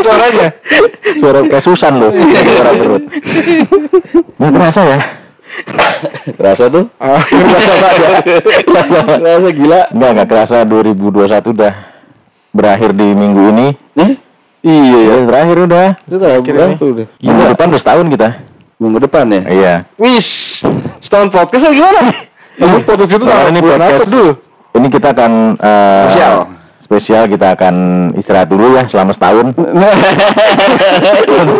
suaranya Suara kayak Susan loh. Suara perut. Nggak kerasa ya? kerasa tuh? ah kerasa aja kerasa gila Enggak, nggak kerasa 2021 udah berakhir di minggu ini. eh iya ya berakhir udah. itu berapa udah Minggu depan udah setahun kita. Minggu depan ya Iya. wis setahun podcast atau gimana Kamu podcast itu Nah, tanggal ini podcast dulu Ini kita akan eh, Spesial. Spesial kita akan istirahat dulu ya selama setahun.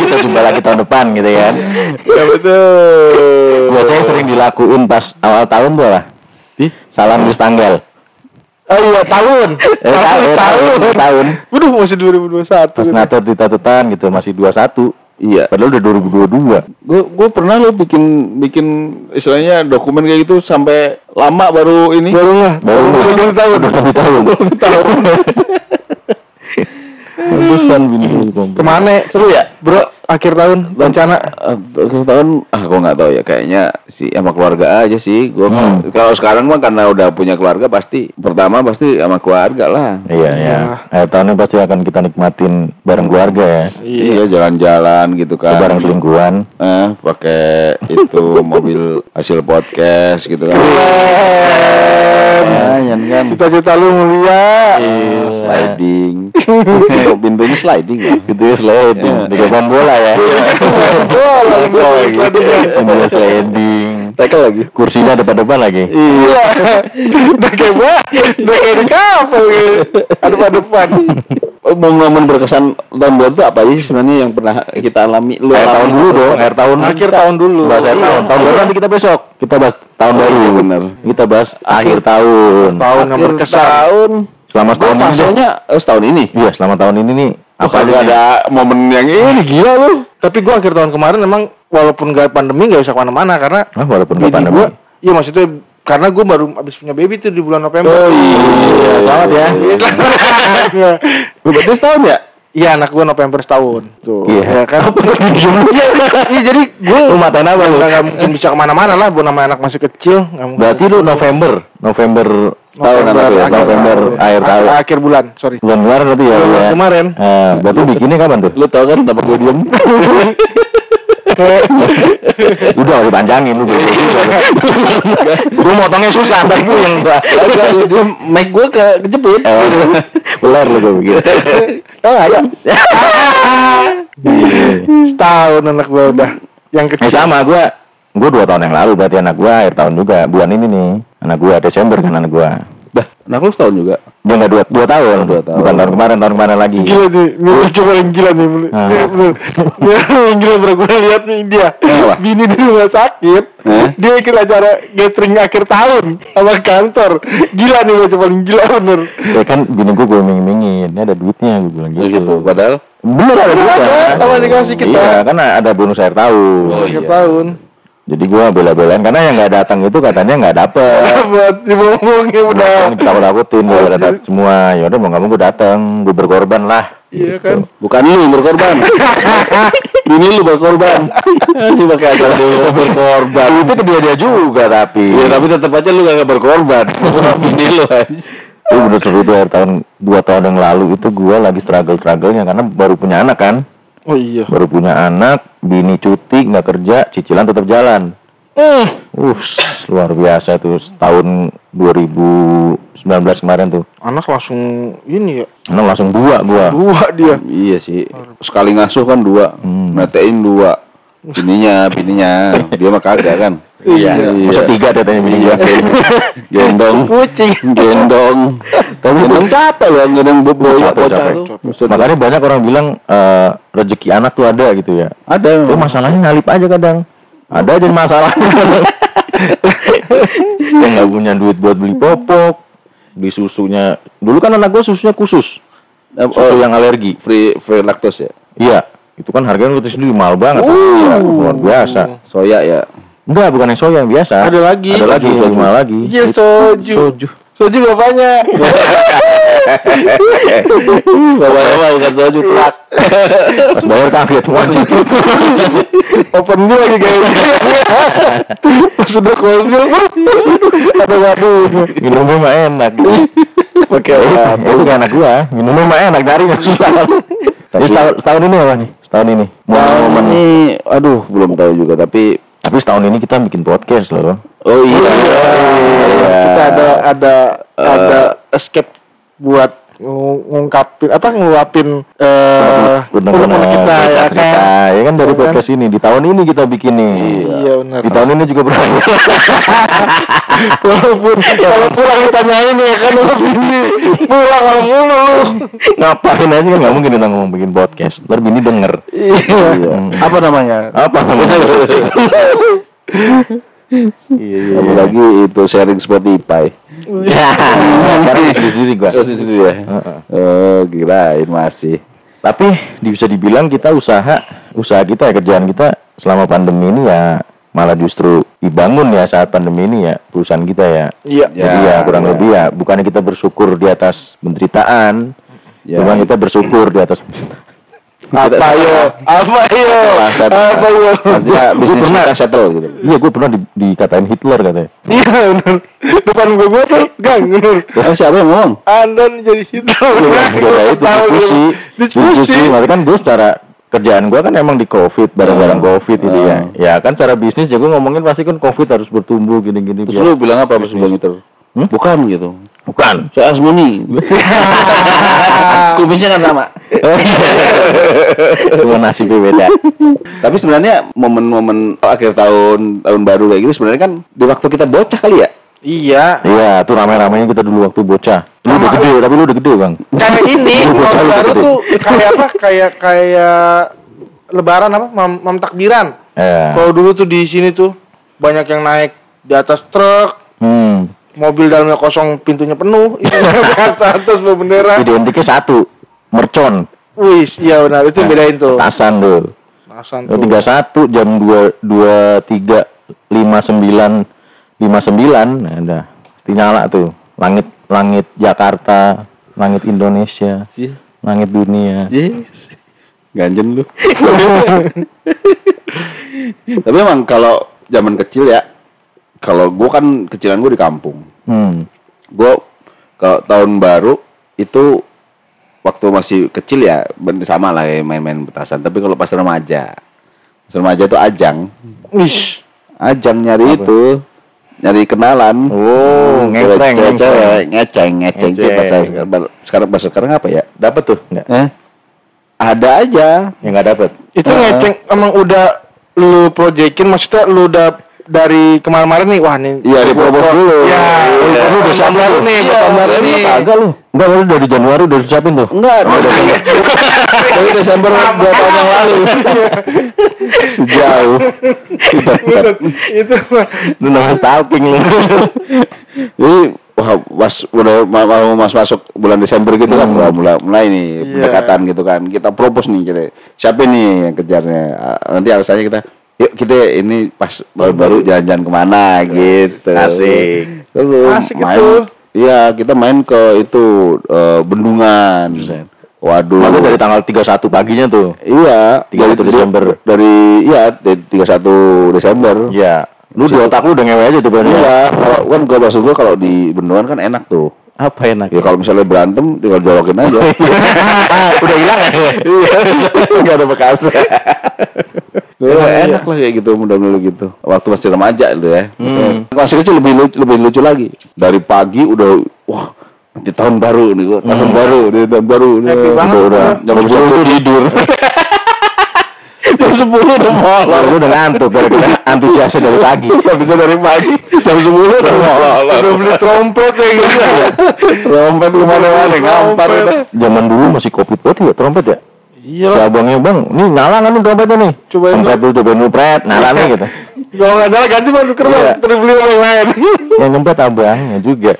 Kita jumpa lagi tahun depan gitu kan. ya betul Biasanya sering dilakuin pas awal tahun tuh lah. Salam di tanggal. oh iya tahun Eh, tahun, eh, tahun, eh, tahun. Waduh masih 2021 Pas nato di tatutan gitu masih 21. Iya. Padahal udah 2022. Gue gue pernah lo bikin bikin istilahnya dokumen kayak gitu sampai lama baru ini. Baru lah. Baru baru baru tahun. tahun. Bagusan bini. Ke mana? Seru ya, bro? Akhir tahun rencana. Akhir tahun ah gue nggak tahu ya kayaknya si sama keluarga aja sih gue Hmm. kalau sekarang mah karena udah punya keluarga pasti pertama pasti sama keluarga lah Iya, iya. Akhir tahun ini pasti akan kita nikmatin bareng keluarga ya. iya jalan-jalan gitu kan Bareng selingkuhan. eh pakai itu mobil hasil podcast gitu kan Lumayan kan Cita-cita lu mulia. Iya, sliding pintunya sliding ya Gitu ya sliding. Iya. Di main bola ya. Bola, Bola sliding. tackle lagi Kursinya depan-depan lagi. Iya. Udah kayak. Udah kayak kapal gitu. Depan-depan. momen berkesan tahun baru itu apa aja sih sebenarnya yang pernah kita alami lu Akhir tahun dulu dong, akhir tahun. Akhir tahun dulu. Bahas akhir tahun. Tahun baru nanti kita besok. Kita bahas tahun baru. iya, benar. Kita bahas akhir tahun. Tahun yang berkesan. tahun Selama setahun ini. fasenya eh, setahun ini Iya, selama tahun ini nih. apa Apa aja ada momen yang ini Gila lu. Tapi gua akhir tahun kemarin emang walaupun gak pandemi gak bisa ke mana-mana karena Ah, walaupun gak pandemi. gua, iya maksudnya karena gua baru abis punya baby tuh di bulan November. Oh, iya. Selamat ya. Iya. Lu berarti setahun ya Iya anak gua November setahun. Tuh. Iya. Ya kan. Iya jadi gua Lu matain apa lu? nggak nggak mungkin bisa ke mana-mana lah. Bu nama anak masih kecil. mungkin. Berarti lu November, November tahun November, ya? akhir November tahun. akhir tahun. Akhir bulan, sorry. Bulan kemarin berarti ya. Bulan ya? kemarin. Eh, berarti bikinnya kapan tuh? lu tau kan kenapa gue diem Udah dipanjangin lu. Gue motongnya susah, tapi gue yang agak dia mic gue ke kejepit Eh, Belar lu gue pikir. Oh ayo. Iya. Setahun anak gua udah. Yang Eh kecil. sama gue, gue dua tahun yang lalu berarti anak gue akhir tahun juga bulan ini nih anak gue Desember kan anak gue dah anak lu setahun juga dia nggak dua dua tahun Dua tahun. bukan tahun kemarin tahun kemarin lagi Gila nih, ini lucu paling gila nih. Ah. Dia yang gila bener gue lihat nih dia. Kenapa? Bini di rumah sakit. Eh? Dia ikut acara gathering akhir tahun sama kantor. Gila nih lucu paling gila bener. ya kan bini gue gue mingin ini ada duitnya gue bilang gitu, gitu padahal bener ada duitnya sama dikasih kita. iya kan ada bonus akhir tahun Oh, akhir iya. tahun. Jadi gue bela-belain karena yang nggak datang itu katanya nggak dapet. Buat dibohongin udah. takut takutin gue datang semua. Ya udah mau nggak mau gue datang gue berkorban lah. Iya kan. bukan lu berkorban. Ini lu berkorban. Sih pakai acara lu berkorban. Itu ke dia dia juga tapi. Ya tapi tetap aja lu gak berkorban. Ini lu aja itu bener seru tuh tahun dua tahun yang lalu itu gue lagi struggle strugglenya karena baru punya anak kan Oh iya. baru punya anak bini cuti nggak kerja cicilan tetap jalan Eh, uh luar biasa tuh tahun 2019 kemarin tuh anak langsung ini ya. anak langsung dua gua Dua dia. iya sih sekali ngasuh kan dua Hmm. netein dua bininya bininya dia mah kagak kan Iya. masa tiga tetenya bini iya gua gendong Kucing. gendong tapi gendong capek loh gendong bobo bocah tuh Maksud- makanya banyak orang bilang eh, rezeki anak tuh ada gitu ya ada Tapi masalahnya ngalip aja kadang. Ada aja masalah. yang nggak punya duit buat beli popok, beli susunya. Dulu kan anak gua susunya khusus, Eh, susu oh, yang alergi. free free laktos ya Iya, itu kan harganya itu sendiri mahal banget. Iya, luar biasa. soya ya Enggak, bukan yang soya yang biasa. Ada lagi. Ada lagi, Soju. mahal lagi. Iya soju. Soju. Soju bapaknya. Bapak-bapak bukan soju plak. Pas bayar kaget wajib. Open dulu lagi. Pas sudah close ada waduh. Minumnya mah enak. Oke. Itu itu anak gua. Minumnya mah enak dari susah. Jadi setahun, setahun ini apa nih? Setahun ini. Momen. ini, aduh belum tahu juga tapi Tapi setahun ini kita bikin podcast loh. oh iya. Iya. Kita ada ada ada escape buat ngungkapin apa ngeluapin eh Benar-benar unek-unek kita ya cerita, kan. ya kan dari kan? podcast ini di tahun ini kita bikin nih. Iya benar. Di tahun ini juga berakhir. Walaupun kalau pulang ditanyain ya kan lu bini pulang kalau mulu lu. Ngapain aja kan nggak mungkin kita ngomong bikin podcast. Ntar bini denger. Iya. Apa namanya? Apa namanya? iya iya. Apalagi itu sharing Spotify. Ya, sekarang di sendiri gua. Oh, sendiri ya. Heeh. Oh, kirain masih. Tapi bisa dibilang kita usaha usaha kita ya kerjaan kita selama pandemi ini ya malah justru dibangun ya saat pandemi ini ya perusahaan kita ya. Iya. Jadi ya, kurang lebih ya bukannya kita bersyukur di atas penderitaan, Ya. cuma kita bersyukur di atas Apa yo? Apa yo? Apa yo? Maksudnya bisnis kita settle gitu. Iya, gue pernah di- dikatain Hitler katanya. Iya benar. Depan gue gue tuh gang benar. Oh, siapa yang ngomong? Anda jadi situ. Beda itu Tahu diskusi. Diskusi. Makanya kan gue secara kerjaan gue kan emang di covid barang-barang covid gitu ya. Ya kan cara bisnis juga ngomongin pasti kan covid harus bertumbuh gini-gini. Terus lu bilang apa pas bilang itu? Hmm? Bukan gitu. Bukan. Saya Asmuni. Kumisnya kan sama. Cuma nasibnya beda. Tapi sebenarnya momen-momen akhir tahun tahun baru kayak gitu sebenarnya kan di waktu kita bocah kali ya. Iya. Iya, tuh ramai-ramainya kita dulu waktu bocah. Lu udah gede, tapi lu udah gede, Bang. Kayak ini tahun baru tuh kayak apa? Kayak kayak lebaran apa? Mam, mam takbiran. Ya. Kalau dulu tuh di sini tuh banyak yang naik di atas truk, Hmm. mobil dalamnya kosong, pintunya penuh, di atas bendera. Identiknya satu. Mercon. Wis, iya benar itu yang bedain tuh. Tasan tuh. Tuh. tiga satu jam dua dua tiga lima sembilan lima sembilan nah udah Pasti nyala tuh langit langit Jakarta langit Indonesia Iya. langit dunia Yes. Ganjen lu. Tapi emang kalau zaman kecil ya, kalau gua kan kecilan gua di kampung. hmm. Gua kalau tahun baru itu waktu masih kecil ya sama lah kayak main-main petasan. Tapi kalau pas remaja, pas remaja itu ajang, Wis. ajang nyari itu, nyari kenalan. Oh, cewek, ngeceng, ngeceng. Ngeceng. bahasa sekarang, sekarang bahasa sekarang apa ya? dapat tuh nggak Eh? Ada aja. yang nggak dapat Itu Ah. ngeceng emang udah lu proyekin maksudnya lu udah dari kemarin-kemarin nih wah nih Iya, di propose dulu. ya Iya. lu udah siap baru nih Iya, iya, nih kagak lu enggak lu dari Januari udah disiapin tuh Enggak, dari, dari Desember dua tahun yang lalu. jauh itu mah. lu namanya stalking lu Jadi wah, pas udah ma- mau mas masuk bulan Desember gitu kan, wah, mulai mulai nih Iya. pendekatan gitu kan. Kita propose nih kita. Siapa nih yang kejarnya? Ah, Nanti alasannya kita yuk kita ini pas baru-baru jalan-jalan ke mana gitu. Asik. Terus Asik main. itu. Iya, kita main ke itu eh, bendungan. Waduh. Makanya dari tanggal 31 paginya tuh Iya, 31 dari- Desember. Dari iya, dari 31 Desember. ya lu di otak lu udah ngewe aja tuh berarti Iya, kalau kan gua maksud gua kalau di bendungan kan enak tuh. Apa enak Ya kalau misalnya berantem tinggal jorokin aja. udah hilang ya Enggak ada bekas. enak lah kayak gitu mudah-mudahan gitu. Waktu masih remaja itu ya. Hmm. Masih kecil lebih lucu, lebih lucu lagi. Dari pagi udah wah nanti tahun baru nih gua, tahun baru, nih tahun baru. nih. Happy banget Udah, udah jam 10 tuh tidur. jam 10 udah molor. lu udah ngantuk gara-gara antusiasnya dari pagi. Gak bisa dari pagi. Jam 10 udah molor. udah beli trompet ya gitu. Trompet ke mana-mana ngampar itu. zaman dulu masih kopi putih ya trompet ya? Iya. Si abangnya bang nih nyala kan nih trompetnya nih? Cobain trompet dulu. cobain dulu pret nyala nih gitu. Kalau nggak ada ganti baru bang Iya. terus beli yang lain. Yang nyempet abangnya juga.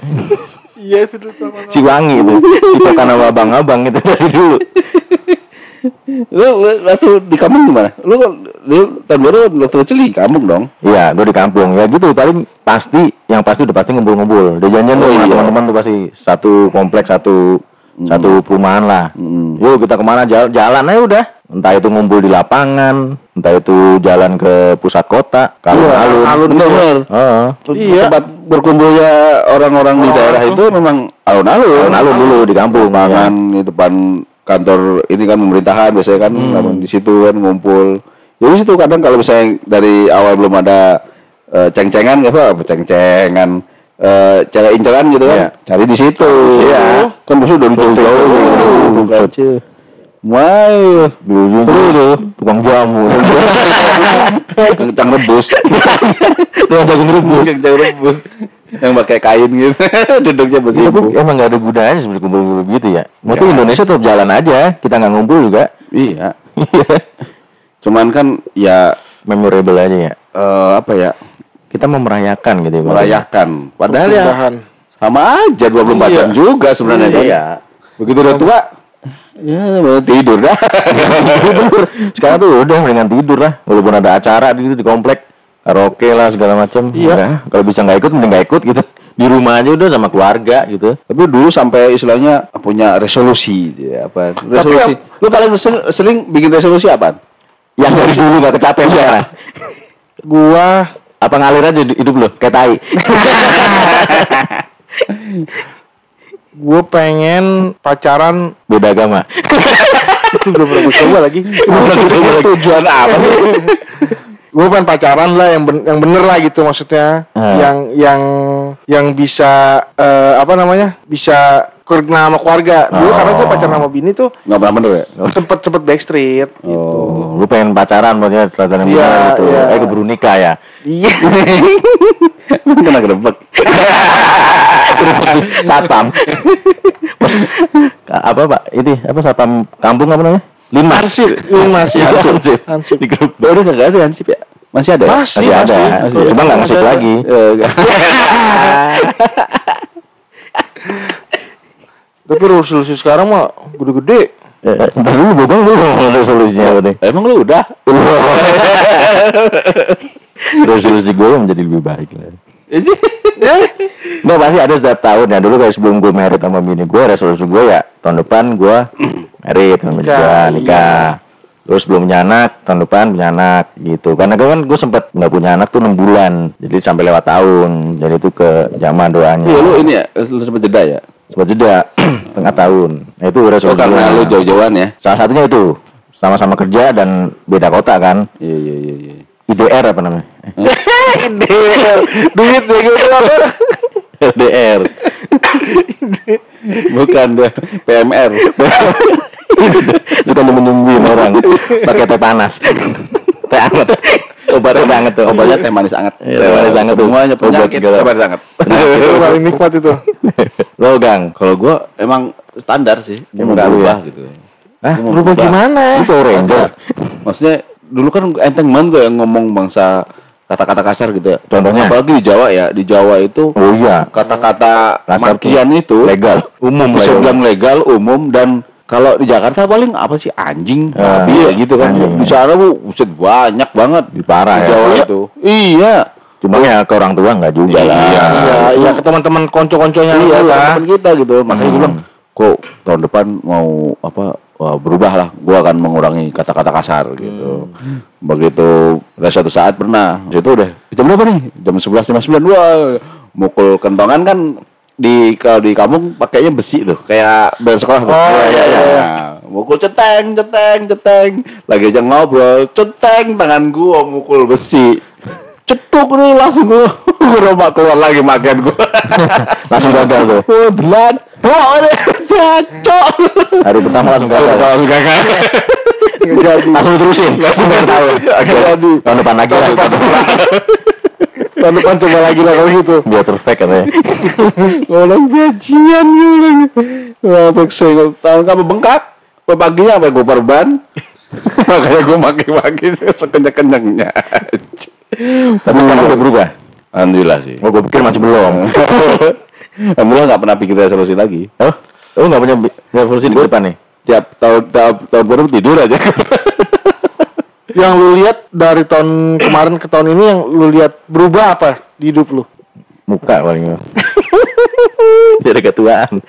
Iya sudah sama si wangi itu. Ditokan sama abang-abang gitu dari dulu Lu, lu waktu di kampung gimana? Lu lu tahun baru waktu kecil di kampung dong. Iya, gue di kampung ya gitu paling pasti yang pasti udah pasti ngumpul-ngumpul. Udah janjian tuh Oh, iya. teman-teman tuh pasti satu kompleks satu satu perumahan lah. Hmm. Yuk kita ke mana jalan, jalan aja udah. Entah itu ngumpul di lapangan, entah itu jalan ke pusat kota, kalau Iya, alun. alun Bener-bener. Heeh. Iya. Tempat berkumpulnya orang-orang di daerah itu memang alun-alun. Alun-alun dulu di kampung. Lapangan di depan kantor ini kan pemerintahan biasanya kan lapangan di situ kan ngumpul. Jadi situ kadang kalau misalnya dari awal belum ada eh, ceng-cengan apa ceng-cengan eh cewek inceran gitu kan Iya. cari di situ Iya. kan biasanya dari jauh-jauh ujung Seru itu tukang jamu. kencang rebus. tukang jagung rebus. Kencang rebus. Yang pakai kain gitu. Duduknya Iya, bersih. tapi emang gak ada gunanya sebenarnya kumpul-kumpul gitu ya. Tuh Ya. Indonesia tetap jalan aja, kita nggak ngumpul juga. Iya. Cuman kan ya Memorable aja ya. eh, apa ya? Kita mau merayakan gitu ya. Merayakan. Padahal ya sama aja 24 jam juga sebenarnya kan. Iya. Begitu udah tua ya mau tidur dah. Bener. Sekarang tuh udah mendingan tidur lah. Walaupun ada acara di di komplek, karaoke lah segala macam. Iya. Kalau bisa nggak ikut, mending nggak ikut gitu. Di rumah aja udah sama keluarga gitu. Tapi dulu sampai istilahnya punya resolusi ya, apa? Resolusi. Lu paling sering, sering bikin resolusi apa? Yang dari dulu nggak kecapean sekarang. Gua Apa ngalir aja hidup lu kayak tai. gua pengen pacaran Beda agama. itu belum pernah gua coba lagi. Tujuan apa sih? Gue pengen pacaran lah yang ben- yang bener lah gitu maksudnya Ah. yang yang yang bisa eh, apa namanya bisa kenal sama keluarga dulu Oh. karena gue pacaran sama bini tuh Enggak pernah bener ya? sempet sempet backstreet Oh, lu pengen pacaran maksudnya setelah yang benar gitu. iya. Eh keburu nikah ya. iya Kena gedebek. Satpam. Mas, apa Pak? Ini apa satpam kampung apa namanya? Limas. Hansip, Limas, ya. Hansip. Hansip. Di grup. Oh, udah kagak ada Hansip ya? Masih ada? ya? Masih, Masih ada. masih. Cuma nggak ngasih Masih ada. lagi. Eh, enggak. tapi resolusi sekarang mah gede-gede Eh, Ntar dulu bobang lu ngomong resolusinya apa nih? Emang lu udah? Resolusi gue menjadi lebih baik lah. Nggak pasti ada setiap tahun ya Dulu kayak sebelum gue married sama bini gue Resolusi gue ya Tahun depan gue married sama Nikah, gue iya. Nikah Terus belum punya anak Tahun depan punya anak gitu Karena gue kan gue sempet nggak punya anak tuh 6 bulan Jadi sampai lewat tahun Jadi itu ke zaman doanya Iya lu ini ya, lu sempet jeda ya? Sempet jeda Tengah tahun Nah itu Oh resolusi karena gua. lu jauh-jauhan ya? Salah satunya itu Sama-sama kerja dan beda kota kan Iya iya iya iya. IDR apa namanya? IDR duit ya gitu apa LDR Bukan deh, PMR. Suka nungguin orang pakai teh panas. teh anget. Obat teh anget tuh. Obatnya teh manis anget. Iya, teh manis anget tuh. Semuanya penyakit teh manis anget. itu paling nikmat itu Lo gang. Kalau gua emang standar sih, gua mau dulu berubah ya? gitu. Mau berubah gimana Itu Ranger. Maksudnya dulu kan enteng banget gue yang ngomong bangsa kata-kata kasar gitu ya. Contohnya? Apalagi di Jawa ya, di Jawa itu Oh iya. kata-kata Kasar makian itu Legal. Umum bisa ya. bilang legal, umum dan kalau di Jakarta paling apa sih anjing, babi ya gitu kan. anjing. Di sana bu, buset banyak banget Di parah di ya. Jawa Iya. itu. Iya. Cuma ya ke orang tua nggak juga lah. Iya. iya iya ke teman-teman konco-konconya Iya, lu lah teman kita gitu. Makanya Hmm. bilang, kok tahun depan mau apa wah, berubah lah. Gue akan mengurangi kata-kata kasar gitu. Begitu ada satu saat pernah, itu udah jam berapa nih? Jam 11.59 wah mukul kentongan kan di kalau di kampung pakainya besi tuh kayak bel sekolah. Oh, iya, iya, iya. Nah, mukul ceteng ceteng ceteng lagi aja ngobrol ceteng tangan gua mukul besi cetuk nih langsung gua. Gerobak keluar lagi makan gua. Langsung gagal tuh. oh belan oh ini cacok Hari pertama langsung gagal. langsung gagal Langsung terusin. Biar tahu. Jadi. Tahun depan lagi lah. tahun depan. coba lagi lah kalau gitu. Biar perfect katanya. orang gajian gitu wah saya tahun kamu bengkak. Paginya apa gua perban makanya gua maki-maki sekencang-kencangnya Tapi sekarang udah berubah. Alhamdulillah sih Oh, gue pikir masih belum. Alhamdulillah nggak pernah pikir resolusi lagi Oh, lu nggak punya resolusi di depan nih? tiap tahun tahun, tahun baru tidur aja yang lu lihat dari tahun kemarin ke tahun ini yang lu lihat berubah apa di hidup lu Muka paling. Jadi ketuaan.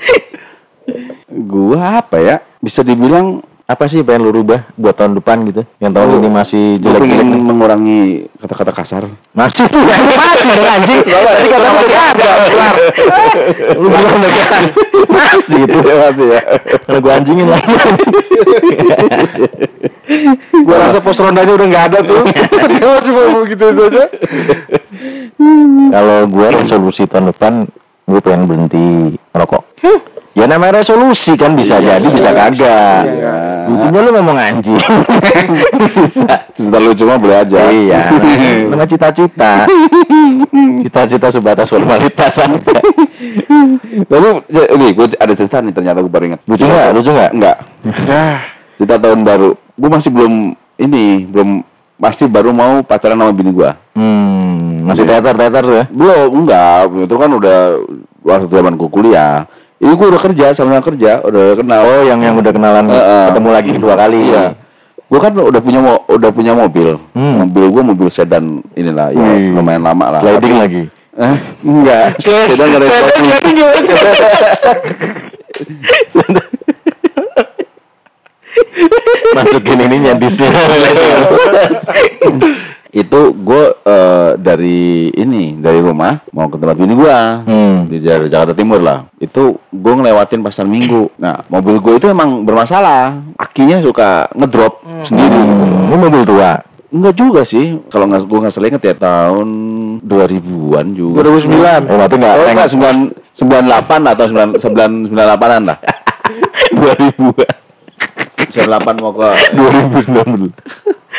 Gua apa ya? Bisa dibilang Apa sih pengen lu rubah buat tahun depan gitu? Yang tahun Oh, ini masih pengen nih. mengurangi kata-kata kasar. Masih tuh, masih dong anjing. Tadi kata udah ada, kelar. Lu bilang udah ada. Masih itu. masih ya. Kalau gua anjingin lagi. Gua rasa pos rondanya udah nggak ada tuh. Masih mau begitu aja. Kalau gua resolusi tahun depan gue pengen berhenti ngerokok. Ya namanya resolusi kan bisa jadi bisa kagak. Iya. Buktinya lu ngomong anjing. bisa. Cerita lucu mah boleh aja. Iya. Nama cita-cita. Cita-cita sebatas formalitas aja. Tapi ya, ini gue ada cerita nih ternyata gue baru ingat. Lucu nggak? Lucu nggak? Enggak. Nah, Cerita tahun baru. Gue masih belum ini belum pasti baru mau pacaran sama bini gua. Hmm, masih teater-teater tuh ya. Belum, enggak. Itu kan udah waktu zaman gue kuliah. Ini gue udah kerja sama kerja, udah kenal. Oh, yang yang udah kenalan Heeh. ketemu lagi kedua kali. Iya. Gue kan udah punya mo- udah punya mobil. Hmm. Mobil gue mobil sedan inilah ya lumayan lama lah. Sliding Tapi- lagi. Eh, enggak. Sedan nggak ada. Masukin ininya disnya. Itu gue dari ini dari rumah mau ke tempat bini gue Hmm. di daerah Jakarta Timur lah. Itu gue ngelewatin pasar Minggu. Nah mobil gue itu emang bermasalah. Akinya suka ngedrop sendiri. Hmm, Ini mobil tua. Enggak juga sih. Kalau nggak gue nggak salah inget ya tahun 2000-an juga. 2009. Oh, berarti nggak Oh, enggak, 9, 98 atau 9, 9, 98-an lah. 2000-an. 98 mau ke 2019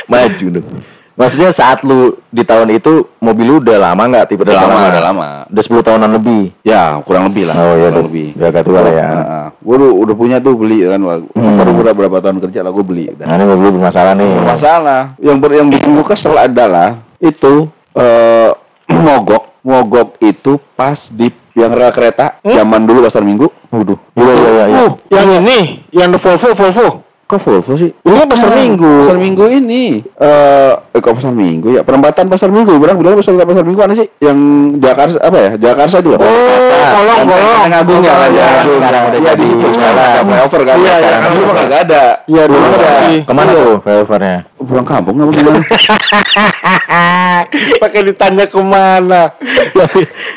maju dong maksudnya saat lu di tahun itu mobil lu udah lama nggak tipe Udah lama, udah lama. udah 10 tahunan lebih Ya, kurang lebih lah. Oh, iya, kurang lebih. udah agak tua lah ya. gue udah, udah punya tuh beli kan. Hmm. Baru berapa, berapa tahun kerja lah gue beli. nah ini mobil bermasalah nih Masalah. Yang ber, yang bikin gue kesel adalah itu eh mogok. Mogok itu pas di yang rel kereta zaman dulu pasar Minggu. waduh iya iya iya, iya. Oh, yang ini, yang Volvo, Volvo. Kok Volvo sih? Ini kan pasar Minggu. Pasar Minggu ini. Eh, eh kok pasar Minggu ya? Perempatan pasar Minggu. Bilang bilang pasar pasar Minggu mana sih? Yang Jakarta apa ya? Jakarta itu loh. Oh, kolong, kolong. Agung ya, Kolong, ya. Agung. Sekarang udah Iya jadi di jalan. sekarang ada flyover kan. Iya, iya. Sekarang dulu mah ada. Iya, dulu ada. ke mana tuh flyovernya Pulang kampung apa gimana? Pakai ditanya ke mana?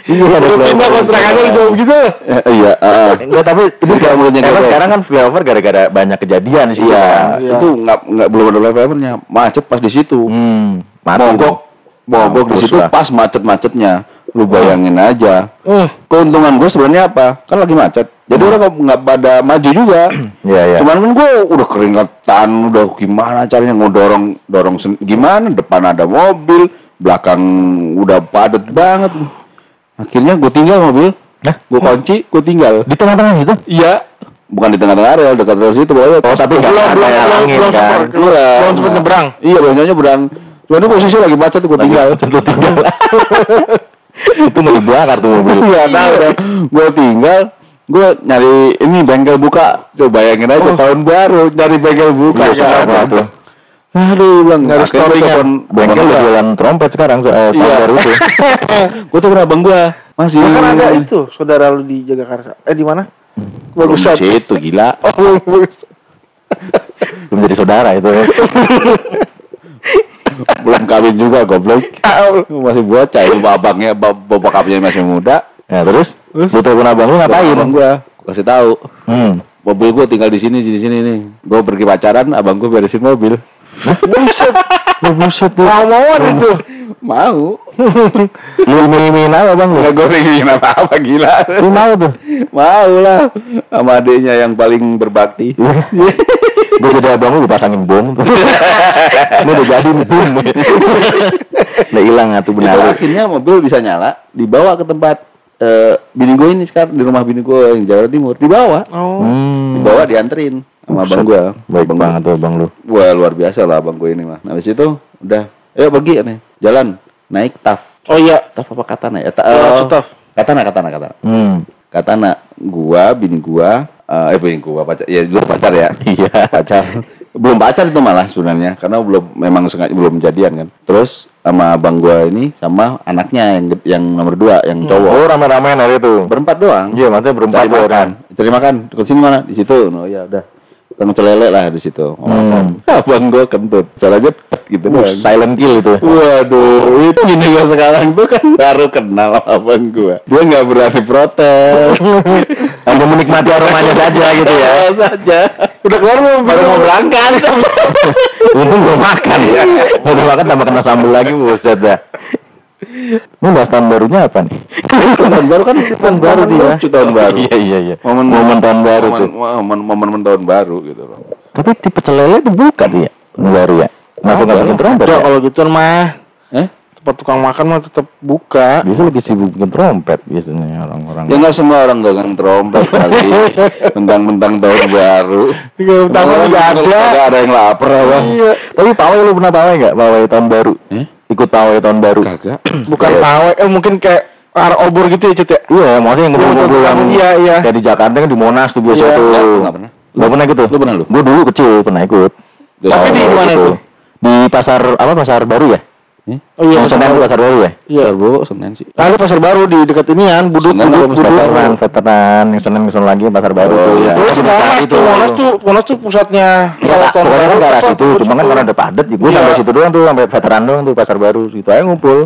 iya ada Lu pindah kontrakannya jauh gitu. Eh, iya, heeh. enggak tapi ini Bukan mulutnya karena gitu. sekarang kan flyover gara-gara banyak kejadian sih Iya, Iya. itu nggak nggak belum ada flyovernya. Macet pas di situ. hmm Mogok, mogok di situ lah. pas macet-macetnya. Lu bayangin aja. Hmm. Keuntungan gue sebenarnya apa? Kan lagi macet. Jadi orang nggak- pada maju juga. iya iya Cuman kan gue udah keringetan, udah gimana caranya ngedorong dorong gimana? Depan ada mobil, belakang udah padat banget. Akhirnya gue tinggal mobil, Hah? gue kunci, gue tinggal. di tengah-tengah gitu Iya. Bukan di tengah-tengah rel, dekat rel situ pokoknya. Oh, tapi nggak Belum, ada belum, yang belum, angin belum kan belum belum sempat nyebrang. Iya, biasanya berang. Cuman itu posisi lagi macet gue tinggal. tinggal itu mau dibakar tuh mobil Iya, tahu dong. Gue tinggal, gue nyari ini bengkel buka. Coba bayangin aja tahun baru nyari bengkel buka. Iya, susah Kan? banget tuh. Aduh, bang, gua story-nya. telepon Bengkel udah jualan trompet sekarang so- eh, tahun Iya. baru tuh. Gue tuh abang gue masih. Ya kan ada itu, saudara lu di Jagakarsa. Eh di mana? Bagusan. Bagusan. Itu gila. Oh, bagus. Belum jadi saudara itu ya. Belum kawin juga goblok. Masih bocah itu abangnya, bap- bapak kawinnya masih muda. Ya terus, lu telepon abang lu ngapain? Abang gue, kasih tahu. Hmm. Mobil gue tinggal di sini, di sini nih. Gue pergi pacaran, abang gue beresin mobil. Buset. Buset lu. Mau-mauan itu. Mau. Lu iming-imingin apa bang lu? Enggak gue ingin apa-apa gila. Lu mau tuh. Mau lah sama adiknya yang paling berbakti. Gue jadi abang lu pasangin bom tuh. Ini udah jadi nih, bom. Udah hilang atuh Itu benar. akhirnya mobil bisa nyala, dibawa ke tempat eh bini gue ini sekarang di rumah bini gue yang Jawa Timur, dibawa, Oh. Hmm. dibawa dianterin sama abang gue. Baik abang banget tuh abang lu. Wah luar biasa lah abang gue ini mah. Nah, habis itu udah, ayo pergi nih, jalan, naik taf, Oh iya. taf apa katana ya? Ta- Oh, eh, Taf. katana, katana, katana. Hmm. Katana, gua, bini gua, eh, eh bini gua pacar, ya dulu pacar ya. Iya. pacar. Belum pacar itu malah sebenarnya karena belum memang sengaja belum jadian kan. Terus sama abang gua ini sama anaknya yang yang nomor dua yang cowok. Oh rame-ramean hari itu. berempat doang. Iya, maksudnya berempat cari tuh makan. cari makan. Dekat sini mana? Di situ. No ya udah kan celele lah di situ Hmm. abang gue kentut caranya gitu doang. Silent kill itu. Waduh, itu gini gue sekarang tuh kan baru kenal abang gue. Dia nggak berani protes. Hanya menikmati aromanya saja gitu ya. Ya saja. Udah keluar belum? Baru mau berangkat. Untung belum makan ya. Baru makan tambah kena sambal lagi buset dah. Ini bahas tahun barunya apa nih? tahun baru kan tahun baru dia. Lucu tahun baru. Iya iya iya. Momen Momen tahun baru tuh. Momen, momen, momen tahun baru gitu loh. Tapi tipe celele itu buka dia. Tahun baru ya. Masuk masuk trompet Udah ya. kalau gitu mah Eh? tempat tukang makan mah tetap buka. Biasa lagi sibuk bikin trompet biasanya orang-orang. Ya nggak semua orang dagang trompet kali. Mentang-mentang tahun baru. Tahun Orang nggak ada. Nggak ada yang lapar apa? Iya. Tapi pawai lu pernah pawai nggak? Pawai tahun baru. Eh? Ikut pawai tahun baru. Kagak. Bukan pawai, eh mungkin kayak arah obor gitu ya Cet ya. Iya, maksudnya yang ngumpul-ngumpul yang Iya, iya. kayak di Jakarta kan di Monas tuh biasa Iya. tuh. Nggak, pernah. Lu pernah tuh? Lu pernah lu? Gue dulu kecil pernah ikut. Tapi di mana gitu. itu? Di pasar apa pasar baru ya? Oh iya, Yang Senen pasar pasar baru ya? Iya. Serbo, Senin sih. Ada pasar baru di dekat inian, budut, Senen budut, budut. pasar Veteran, veteran, yang Senen lagi pasar baru Oh, iya. Oh, itu Monas itu. tuh, Monas tuh, Monas tuh pusatnya. Ya, tahun pokoknya kan baru apa, situ, cuma kan karena ada padat, gue Iya. sampai situ doang tuh, sampai veteran doang tuh pasar baru, situ aja ngumpul.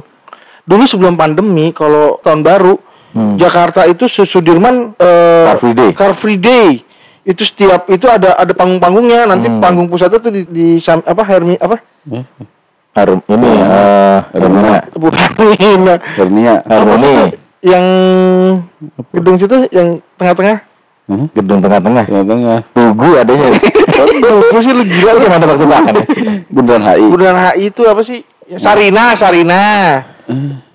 Dulu sebelum pandemi, kalau tahun baru, Hmm. Jakarta itu Su- Sudirman eh, Car Free Day. Car Free Day. Itu setiap itu ada ada panggung-panggungnya. Nanti Hmm. panggung pusatnya tuh di, di sam- apa Hermi apa? Harum ini eh Hermina. Bukan ini. Hernia. harmoni Yang gedung situ yang tengah-tengah. Hmm? gedung tengah-tengah. Tengah-tengah. Tugu adanya. Gue sih lu gila Itu mana waktu makan ya? Bundaran HI. Bundaran HI itu apa sih? Ya, Sarina, Sarina.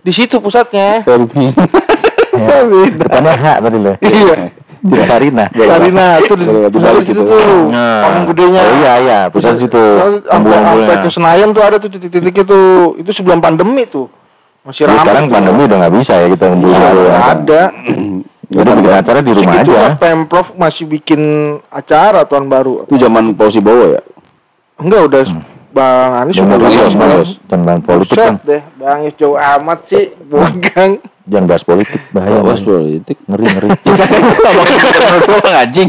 Di situ pusatnya. Hernia. Ya, Depannya H tadi loh. Iya. Tidak Sarina. Sarina itu di pusat balik situ tuh. Nah. Panggung gedenya. Oh iya iya, pusat situ. Sampai ke Senayan tuh ada tuh titik-titiknya tuh. Itu sebelum pandemi tuh. Masih Jadi ramai. sekarang pandemi udah nggak bisa ya kita ngumpul. Iya, ya. ada. Jadi bikin acara di rumah aja. mah Pemprov masih bikin acara tahun baru. Itu zaman Pausi Bowo ya? Enggak udah Bang Anies Jangan udah bahas Iya, lulus, Bang Bang. Anies. politik kan. Deh, Bang Anies jauh amat sih, bukan. Jangan bahas politik bahaya. Bang. politik. Ngeri ngeri. doang anjing.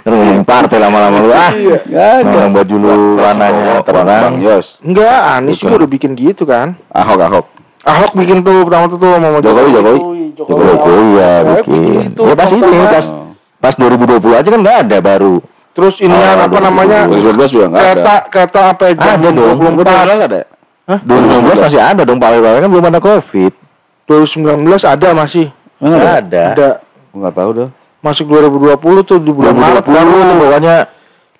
Terus ngomongin partai lama-lama lu ah. Iya. Nggak ada. Orang baju lu warnanya terang. Yos. Enggak, Anies juga udah bikin gitu kan. Ahok Ahok. Ahok bikin tuh pertama tuh tuh mau Jokowi, Jokowi. Jokowi. Jokowi ya bikin. Ya pas ini pas pas 2020 aja kan nggak ada baru. Terus ini Ah, apa namanya? 2012 juga nggak ada. Kereta kereta apa jam Ada dong. 24. nggak ada. 2019 masih ada dong pawai-pawai kan belum ada covid. 2019 ada masih. Nggak ada. Ada. Ada. Nggak tahu dah. Masuk 2020 tuh di bulan Maret 2020 baru. tuh pokoknya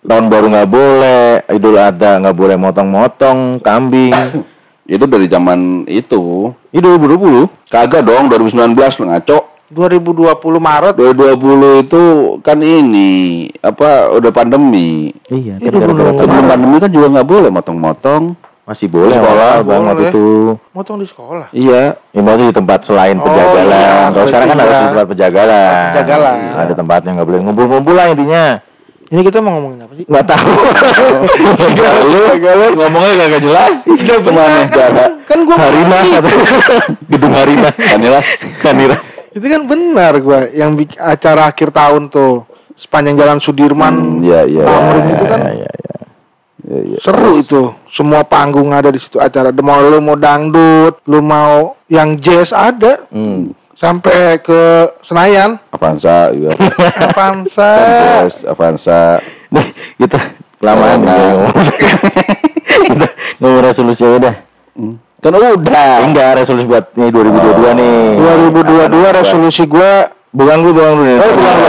tahun baru nggak boleh, Idul Adha nggak boleh motong-motong kambing. Itu dari zaman itu. Ini 2020. Kagak dong 2019 lu ngaco. 2020 Maret 2020 itu kan ini apa udah pandemi. Iya, Itu belum- Sebelum pandemi kan juga nggak boleh motong-motong. Masih boleh Sekolah, awal bang waktu boleh. itu. motong di sekolah. Iya. Ya maksudnya di tempat selain Oh, penjagalan. iya, Kalau sekarang kan harus ya. di tempat penjagalan. Penjagalan. Ada tempatnya nggak boleh ngumpul-ngumpul lah intinya. Ini kita mau ngomongin apa sih? Nggak tahu. Lu ngomongnya kagak jelas. Udah ke mana? Jaga. Kan gua Harina gedung Harina Anilah. Harina Itu kan benar gua yang acara akhir tahun tuh sepanjang jalan Sudirman. Hmm, Iya iya. Tamrin itu kan ya, ya, ya. Seru itu. Semua panggung ada di situ acara. Mau lu mau dangdut, lu mau yang jazz ada Hmm. sampai ke Senayan. Avanza juga. Avanza. Avanza. Nih, kita kelamaan Nah. kita ngomong resolusi aja dah. Kan udah. Enggak resolusi buat nih 2022 nih. 2022 resolusi gua Bukan lu, bukan lu. Nih. Oh, bukan lu.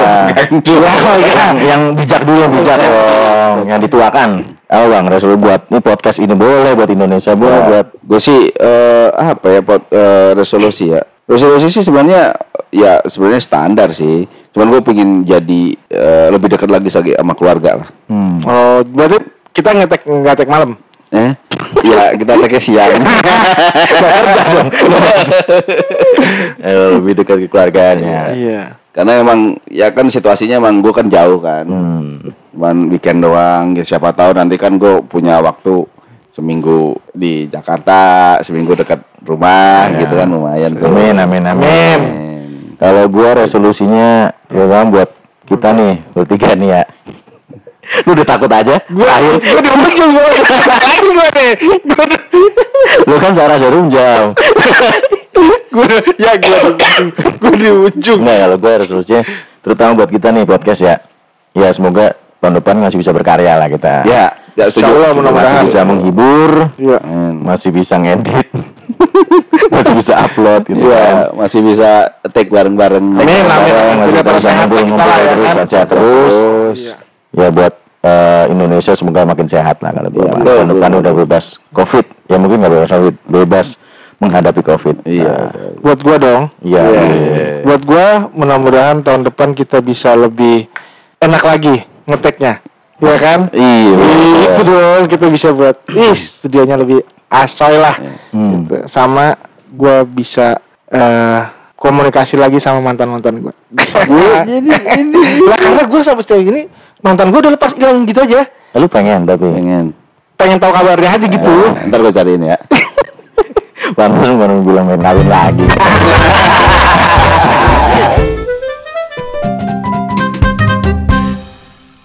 yang, yang bijak dulu, yang bijak. Dong, yang dituakan. Oh bang, resolusi buat ini podcast ini boleh, buat Indonesia boleh, buat gue sih eh, apa ya pot, eh, resolusi ya. Resolusi sih sebenarnya ya sebenarnya standar sih. Cuman gue pengen jadi eh, lebih dekat lagi lagi sama keluarga lah. Hmm. Oh, berarti kita ngetek ngetek malam. eh? Ya kita pakai siang lebih dekat ke keluarganya. Iya. karena emang ya kan situasinya emang gue kan jauh kan Hmm. cuman weekend doang ya siapa tahu nanti kan gue punya waktu seminggu di Jakarta seminggu dekat rumah Ya. gitu kan lumayan tuh Amin, amin, amin. Amin. Kalau gua resolusinya terutama buat kita nih bertiga nih ya. Lu udah takut aja? Gue akhir gue di ujung gue. Lagi gue nih. Gue Lu kan Sarah Jarum jam. gue ya gue di ujung. Gue di ujung. Enggak kalau gue resolusinya terutama buat kita nih podcast ya. Ya semoga tahun depan masih bisa berkarya lah kita. Ya, ya setuju. Allah, Masih bisa menghibur, Iya. Amin. masih bisa ngedit, masih bisa upload gitu kan. Iya, masih bisa take bareng-bareng. Amin, amin. Bareng, masih bisa sehat ngumpul-ngumpul ya terus, kan? sehat terus. Iya. Ya buat eh, Indonesia semoga makin sehat lah kalau Iya, tahun depan udah bebas COVID. Ya mungkin nggak bebas COVID, bebas menghadapi COVID. Iya. Nah, Buat gue dong. Iya. Iya. Buat gue mudah-mudahan tahun depan kita bisa lebih enak lagi ngeteknya. Iya kan? Iya. Itu dong kita bisa buat ih studionya lebih asoy lah. Hmm. Gitu. Sama gue bisa eh komunikasi lagi sama mantan mantan gue. lah karena gue sampai sejauh ini mantan gue udah lepas hilang gitu aja. Lu pengen tapi Pengen. Pengen tahu kabarnya aja gitu. Ntar gue cariin ya. Baru baru bilang main lagi.